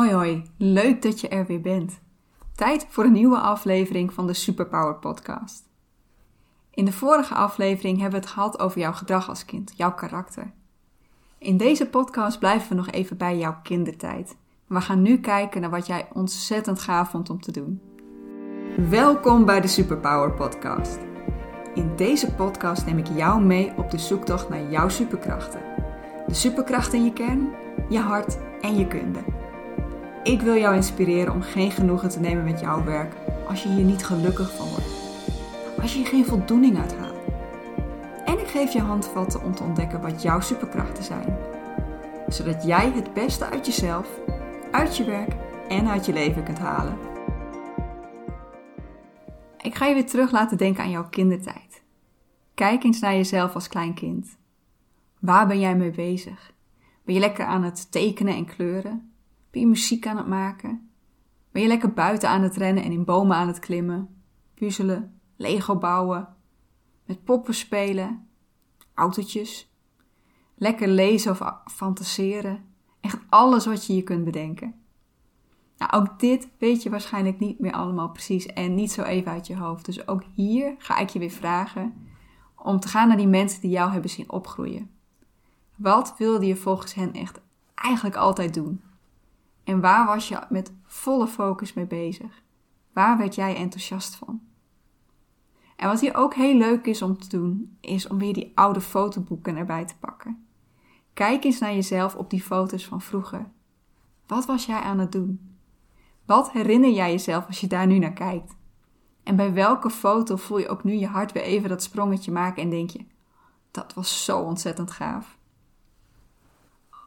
Hoi hoi, leuk dat je er weer bent. Tijd voor een nieuwe aflevering van de Superpower Podcast. In de vorige aflevering hebben we het gehad over jouw gedrag als kind, jouw karakter. In deze podcast blijven we nog even bij jouw kindertijd. We gaan nu kijken naar wat jij ontzettend gaaf vond om te doen. Welkom bij de Superpower Podcast. In deze podcast neem ik jou mee op de zoektocht naar jouw superkrachten. De superkrachten in je kern, je hart en je kunde. Ik wil jou inspireren om geen genoegen te nemen met jouw werk als je hier niet gelukkig van wordt. Als je hier geen voldoening uit haalt. En ik geef je handvatten om te ontdekken wat jouw superkrachten zijn. Zodat jij het beste uit jezelf, uit je werk en uit je leven kunt halen. Ik ga je weer terug laten denken aan jouw kindertijd. Kijk eens naar jezelf als klein kind. Waar ben jij mee bezig? Ben je lekker aan het tekenen en kleuren? Ben je muziek aan het maken? Ben je lekker buiten aan het rennen en in bomen aan het klimmen? Puzzelen, Lego bouwen, met poppen spelen, autootjes, lekker lezen of fantaseren. Echt alles wat je je kunt bedenken. Nou, ook dit weet je waarschijnlijk niet meer allemaal precies en niet zo even uit je hoofd. Dus ook hier ga ik je weer vragen om te gaan naar die mensen die jou hebben zien opgroeien. Wat wilde je volgens hen echt eigenlijk altijd doen? En waar was je met volle focus mee bezig? Waar werd jij enthousiast van? En wat hier ook heel leuk is om te doen, is om weer die oude fotoboeken erbij te pakken. Kijk eens naar jezelf op die foto's van vroeger. Wat was jij aan het doen? Wat herinner jij jezelf als je daar nu naar kijkt? En bij welke foto voel je ook nu je hart weer even dat sprongetje maken en denk je: dat was zo ontzettend gaaf.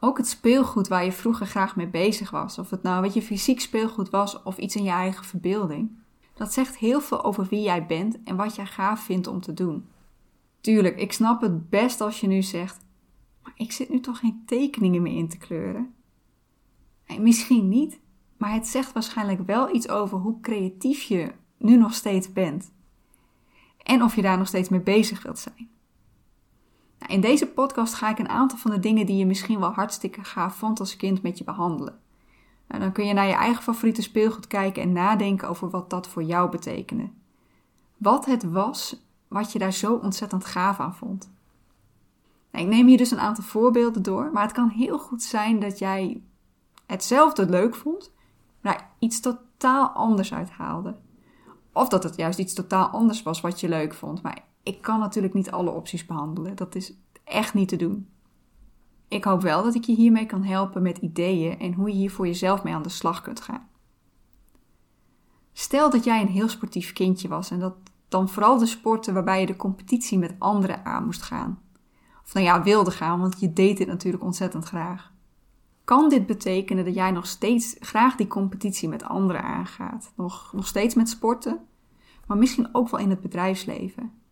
Ook het speelgoed waar je vroeger graag mee bezig was, of het nou wat je fysiek speelgoed was of iets in je eigen verbeelding, dat zegt heel veel over wie jij bent en wat jij gaaf vindt om te doen. Tuurlijk, ik snap het best als je nu zegt: maar ik zit nu toch geen tekeningen meer in te kleuren. En misschien niet, maar het zegt waarschijnlijk wel iets over hoe creatief je nu nog steeds bent. En of je daar nog steeds mee bezig wilt zijn. Nou, in deze podcast ga ik een aantal van de dingen die je misschien wel hartstikke gaaf vond als kind met je behandelen. Nou, dan kun je naar je eigen favoriete speelgoed kijken en nadenken over wat dat voor jou betekende. Wat het was wat je daar zo ontzettend gaaf aan vond. Nou, ik neem hier dus een aantal voorbeelden door, maar het kan heel goed zijn dat jij hetzelfde leuk vond, maar iets totaal anders uithaalde. Of dat het juist iets totaal anders was wat je leuk vond, maar ik kan natuurlijk niet alle opties behandelen. Dat is echt niet te doen. Ik hoop wel dat ik je hiermee kan helpen met ideeën en hoe je hier voor jezelf mee aan de slag kunt gaan. Stel dat jij een heel sportief kindje was en dat dan vooral de sporten waarbij je de competitie met anderen aan moest gaan. Of nou ja, wilde gaan, want je deed dit natuurlijk ontzettend graag. Kan dit betekenen dat jij nog steeds graag die competitie met anderen aangaat? Nog, nog steeds met sporten, maar misschien ook wel in het bedrijfsleven?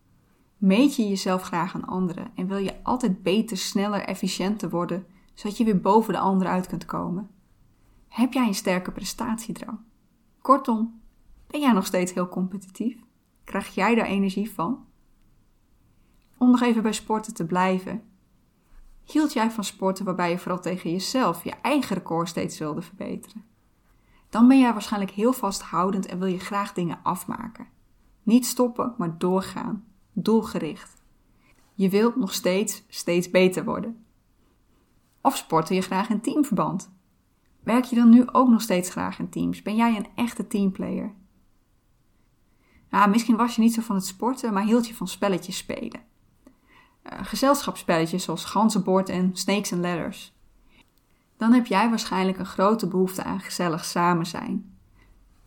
Meet je jezelf graag aan anderen en wil je altijd beter, sneller, efficiënter worden, zodat je weer boven de anderen uit kunt komen? Heb jij een sterke prestatiedrang? Kortom, ben jij nog steeds heel competitief? Krijg jij daar energie van? Om nog even bij sporten te blijven. Hield jij van sporten waarbij je vooral tegen jezelf je eigen record steeds wilde verbeteren? Dan ben jij waarschijnlijk heel vasthoudend en wil je graag dingen afmaken. Niet stoppen, maar doorgaan doelgericht. Je wilt nog steeds steeds beter worden. Of sporten je graag in teamverband? Werk je dan nu ook nog steeds graag in teams? Ben jij een echte teamplayer? Nou, misschien was je niet zo van het sporten, maar hield je van spelletjes spelen. Uh, gezelschapsspelletjes zoals ganzenbord en snakes and ladders. Dan heb jij waarschijnlijk een grote behoefte aan gezellig samen zijn.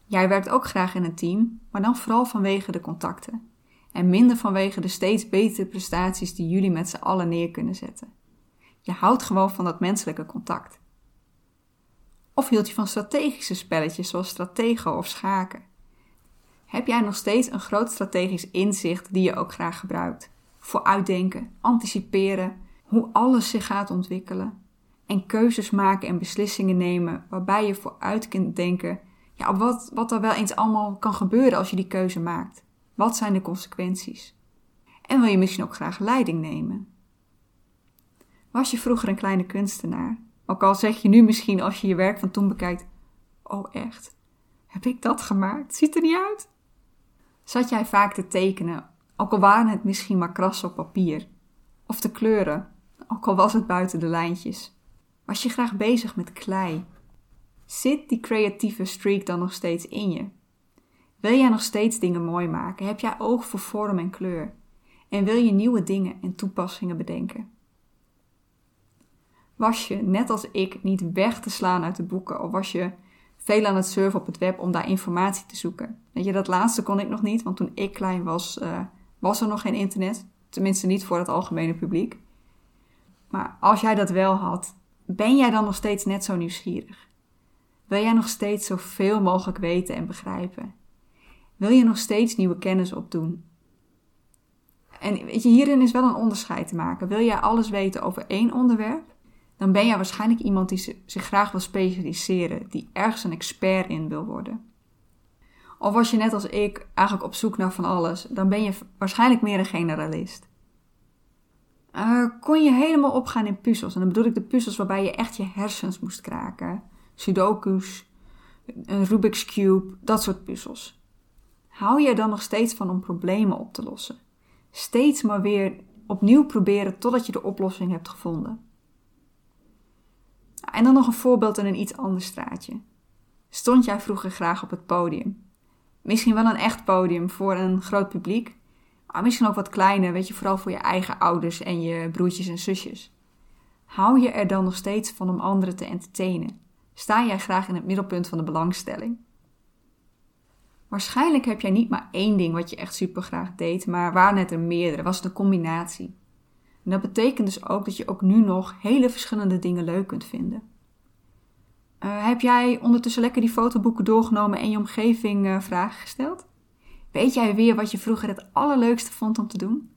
Jij werkt ook graag in een team, maar dan vooral vanwege de contacten en minder vanwege de steeds betere prestaties die jullie met z'n allen neer kunnen zetten. Je houdt gewoon van dat menselijke contact. Of hield je van strategische spelletjes zoals stratego of schaken? Heb jij nog steeds een groot strategisch inzicht die je ook graag gebruikt? Vooruitdenken, anticiperen, hoe alles zich gaat ontwikkelen. En keuzes maken en beslissingen nemen waarbij je vooruit kunt denken ja, wat, wat er wel eens allemaal kan gebeuren als je die keuze maakt. Wat zijn de consequenties? En wil je misschien ook graag leiding nemen? Was je vroeger een kleine kunstenaar? Ook al zeg je nu misschien als je je werk van toen bekijkt: Oh echt? Heb ik dat gemaakt? Ziet er niet uit. Zat jij vaak te tekenen, ook al waren het misschien maar krassen op papier? Of te kleuren, ook al was het buiten de lijntjes? Was je graag bezig met klei? Zit die creatieve streak dan nog steeds in je? Wil jij nog steeds dingen mooi maken? Heb jij oog voor vorm en kleur? En wil je nieuwe dingen en toepassingen bedenken? Was je, net als ik, niet weg te slaan uit de boeken of was je veel aan het surfen op het web om daar informatie te zoeken? Weet je, dat laatste kon ik nog niet, want toen ik klein was, uh, was er nog geen internet. Tenminste, niet voor het algemene publiek. Maar als jij dat wel had, ben jij dan nog steeds net zo nieuwsgierig? Wil jij nog steeds zoveel mogelijk weten en begrijpen? Wil je nog steeds nieuwe kennis opdoen? En weet je, hierin is wel een onderscheid te maken. Wil jij alles weten over één onderwerp? Dan ben jij waarschijnlijk iemand die zich graag wil specialiseren, die ergens een expert in wil worden. Of was je net als ik eigenlijk op zoek naar van alles, dan ben je waarschijnlijk meer een generalist. Uh, kon je helemaal opgaan in puzzels? En dan bedoel ik de puzzels waarbij je echt je hersens moest kraken. Sudoku's, een Rubik's Cube, dat soort puzzels. Hou je er dan nog steeds van om problemen op te lossen? Steeds maar weer opnieuw proberen totdat je de oplossing hebt gevonden. En dan nog een voorbeeld in een iets ander straatje. Stond jij vroeger graag op het podium? Misschien wel een echt podium voor een groot publiek, maar misschien ook wat kleiner, weet je, vooral voor je eigen ouders en je broertjes en zusjes. Hou je er dan nog steeds van om anderen te entertainen? Sta jij graag in het middelpunt van de belangstelling? Waarschijnlijk heb jij niet maar één ding wat je echt super graag deed, maar waren het er meerdere, was het een combinatie. En dat betekent dus ook dat je ook nu nog hele verschillende dingen leuk kunt vinden. Uh, heb jij ondertussen lekker die fotoboeken doorgenomen en je omgeving uh, vragen gesteld? Weet jij weer wat je vroeger het allerleukste vond om te doen?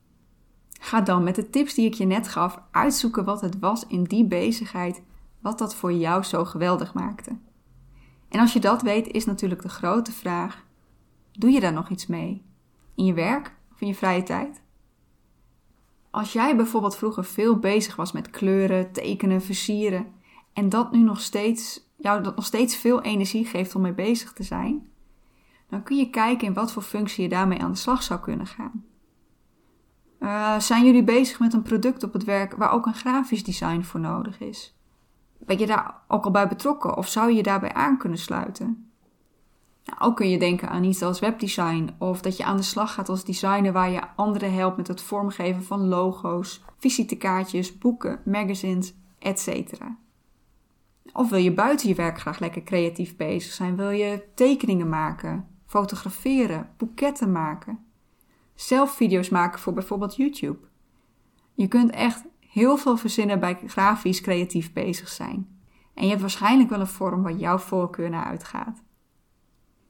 Ga dan met de tips die ik je net gaf uitzoeken wat het was in die bezigheid, wat dat voor jou zo geweldig maakte. En als je dat weet, is natuurlijk de grote vraag: doe je daar nog iets mee? In je werk of in je vrije tijd? Als jij bijvoorbeeld vroeger veel bezig was met kleuren, tekenen, versieren en dat nu nog steeds, jou dat nog steeds veel energie geeft om mee bezig te zijn, dan kun je kijken in wat voor functie je daarmee aan de slag zou kunnen gaan. Uh, zijn jullie bezig met een product op het werk waar ook een grafisch design voor nodig is? Ben je daar ook al bij betrokken of zou je je daarbij aan kunnen sluiten? Nou, ook kun je denken aan iets als webdesign of dat je aan de slag gaat als designer waar je anderen helpt met het vormgeven van logo's, visitekaartjes, boeken, magazines, etc. Of wil je buiten je werk graag lekker creatief bezig zijn? Wil je tekeningen maken, fotograferen, boeketten maken, zelf video's maken voor bijvoorbeeld YouTube? Je kunt echt heel veel verzinnen bij grafisch creatief bezig zijn. En je hebt waarschijnlijk wel een vorm waar jouw voorkeur naar uitgaat.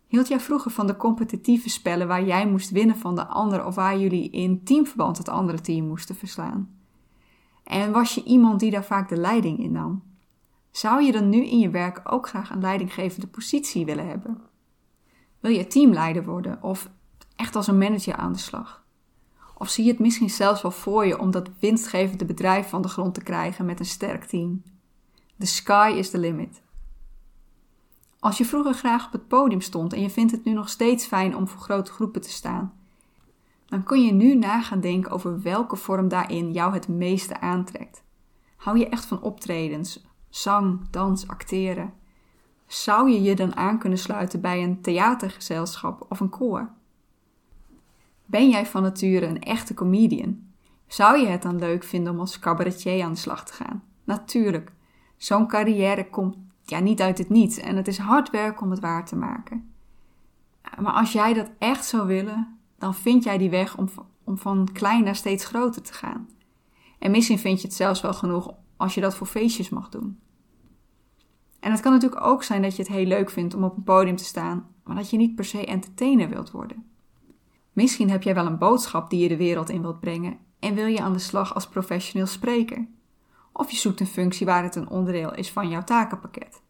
Hield jij vroeger van de competitieve spellen waar jij moest winnen van de ander of waar jullie in teamverband het andere team moesten verslaan? En was je iemand die daar vaak de leiding in nam? Zou je dan nu in je werk ook graag een leidinggevende positie willen hebben? Wil je teamleider worden of echt als een manager aan de slag? Of zie je het misschien zelfs wel voor je om dat winstgevende bedrijf van de grond te krijgen met een sterk team? The sky is the limit. Als je vroeger graag op het podium stond en je vindt het nu nog steeds fijn om voor grote groepen te staan, dan kun je nu na gaan denken over welke vorm daarin jou het meeste aantrekt. Hou je echt van optredens, zang, dans, acteren? Zou je je dan aan kunnen sluiten bij een theatergezelschap of een koor? Ben jij van nature een echte comedian? Zou je het dan leuk vinden om als cabaretier aan de slag te gaan? Natuurlijk, zo'n carrière komt ja, niet uit het niets. En het is hard werk om het waar te maken. Maar als jij dat echt zou willen, dan vind jij die weg om, om van klein naar steeds groter te gaan. En misschien vind je het zelfs wel genoeg als je dat voor feestjes mag doen. En het kan natuurlijk ook zijn dat je het heel leuk vindt om op een podium te staan, maar dat je niet per se entertainer wilt worden. Misschien heb jij wel een boodschap die je de wereld in wilt brengen en wil je aan de slag als professioneel spreker. Of je zoekt een functie waar het een onderdeel is van jouw takenpakket.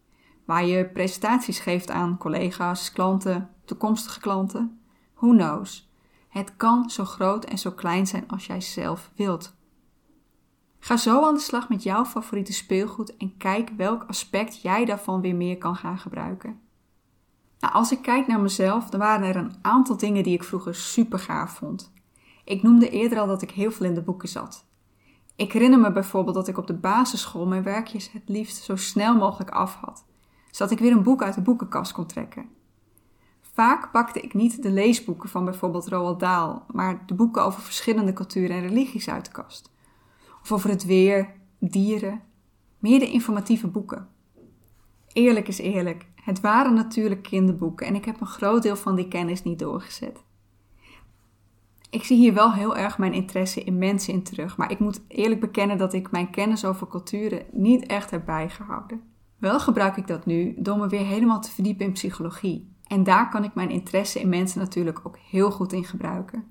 Waar je presentaties geeft aan collega's, klanten, toekomstige klanten. Who knows? Het kan zo groot en zo klein zijn als jij zelf wilt. Ga zo aan de slag met jouw favoriete speelgoed en kijk welk aspect jij daarvan weer meer kan gaan gebruiken. Nou, als ik kijk naar mezelf, dan waren er een aantal dingen die ik vroeger super gaaf vond. Ik noemde eerder al dat ik heel veel in de boeken zat. Ik herinner me bijvoorbeeld dat ik op de basisschool mijn werkjes het liefst zo snel mogelijk af had, zodat ik weer een boek uit de boekenkast kon trekken. Vaak pakte ik niet de leesboeken van bijvoorbeeld Roald Dahl, maar de boeken over verschillende culturen en religies uit de kast. Of over het weer, dieren, meer de informatieve boeken. Eerlijk is eerlijk, het waren natuurlijk kinderboeken en ik heb een groot deel van die kennis niet doorgezet. Ik zie hier wel heel erg mijn interesse in mensen in terug, maar ik moet eerlijk bekennen dat ik mijn kennis over culturen niet echt heb bijgehouden. Wel gebruik ik dat nu door me weer helemaal te verdiepen in psychologie. En daar kan ik mijn interesse in mensen natuurlijk ook heel goed in gebruiken.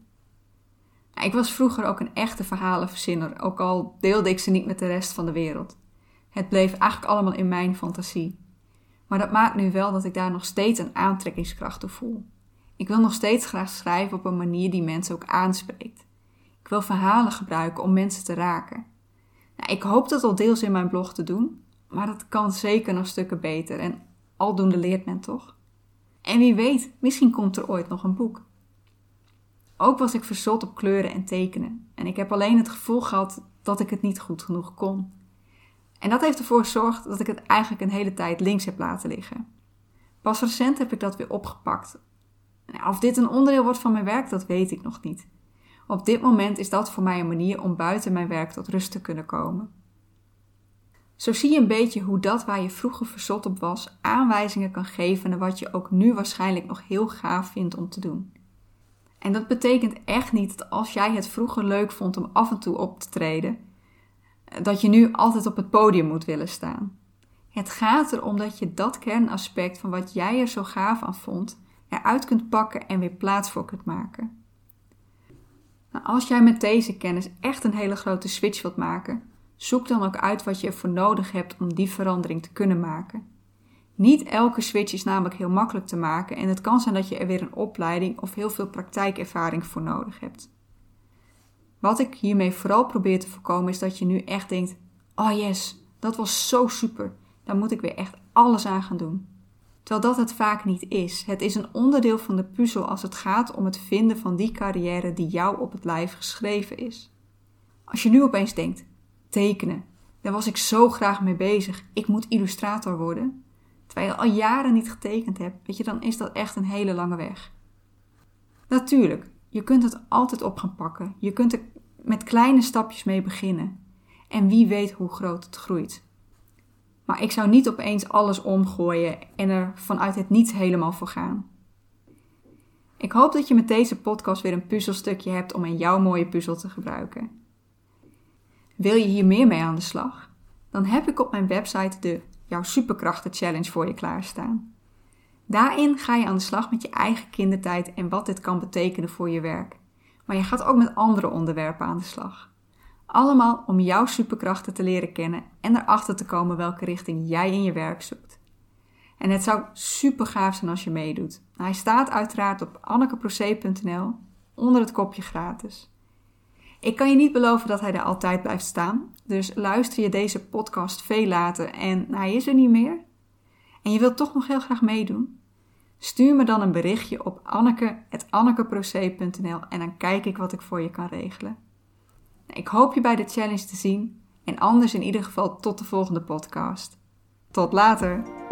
Nou, ik was vroeger ook een echte verhalenverzinner, ook al deelde ik ze niet met de rest van de wereld. Het bleef eigenlijk allemaal in mijn fantasie. Maar dat maakt nu wel dat ik daar nog steeds een aantrekkingskracht toe voel. Ik wil nog steeds graag schrijven op een manier die mensen ook aanspreekt. Ik wil verhalen gebruiken om mensen te raken. Nou, ik hoop dat al deels in mijn blog te doen, maar dat kan zeker nog stukken beter en aldoende leert men toch? En wie weet, misschien komt er ooit nog een boek. Ook was ik verzot op kleuren en tekenen en ik heb alleen het gevoel gehad dat ik het niet goed genoeg kon. En dat heeft ervoor gezorgd dat ik het eigenlijk een hele tijd links heb laten liggen. Pas recent heb ik dat weer opgepakt. Nou, of dit een onderdeel wordt van mijn werk, dat weet ik nog niet. Op dit moment is dat voor mij een manier om buiten mijn werk tot rust te kunnen komen. Zo zie je een beetje hoe dat waar je vroeger verzot op was, aanwijzingen kan geven naar wat je ook nu waarschijnlijk nog heel gaaf vindt om te doen. En dat betekent echt niet dat als jij het vroeger leuk vond om af en toe op te treden, dat je nu altijd op het podium moet willen staan. Het gaat erom dat je dat kernaspect van wat jij er zo gaaf aan vond, eruit kunt pakken en weer plaats voor kunt maken. Nou, als jij met deze kennis echt een hele grote switch wilt maken, zoek dan ook uit wat je ervoor nodig hebt om die verandering te kunnen maken. Niet elke switch is namelijk heel makkelijk te maken en het kan zijn dat je er weer een opleiding of heel veel praktijkervaring voor nodig hebt. Wat ik hiermee vooral probeer te voorkomen is dat je nu echt denkt: oh yes, dat was zo super, daar moet ik weer echt alles aan gaan doen. Terwijl dat het vaak niet is. Het is een onderdeel van de puzzel als het gaat om het vinden van die carrière die jou op het lijf geschreven is. Als je nu opeens denkt: tekenen, daar was ik zo graag mee bezig, ik moet illustrator worden. Terwijl je al jaren niet getekend hebt, weet je, dan is dat echt een hele lange weg. Natuurlijk, je kunt het altijd op gaan pakken. Je kunt er met kleine stapjes mee beginnen. En wie weet hoe groot het groeit. Maar ik zou niet opeens alles omgooien en er vanuit het niets helemaal voor gaan. Ik hoop dat je met deze podcast weer een puzzelstukje hebt om in jouw mooie puzzel te gebruiken. Wil je hier meer mee aan de slag? Dan heb ik op mijn website de Jouw Superkrachten Challenge voor je klaarstaan. Daarin ga je aan de slag met je eigen kindertijd en wat dit kan betekenen voor je werk. Maar je gaat ook met andere onderwerpen aan de slag. Allemaal om jouw superkrachten te leren kennen en erachter te komen welke richting jij in je werk zoekt. En het zou super gaaf zijn als je meedoet. Hij staat uiteraard op annekeproce.nl onder het kopje gratis. Ik kan je niet beloven dat hij er altijd blijft staan, dus luister je deze podcast veel later en hij is er niet meer? En je wilt toch nog heel graag meedoen? Stuur me dan een berichtje op anneke.annekeproce.nl en dan kijk ik wat ik voor je kan regelen. Ik hoop je bij de challenge te zien en anders in ieder geval tot de volgende podcast. Tot later!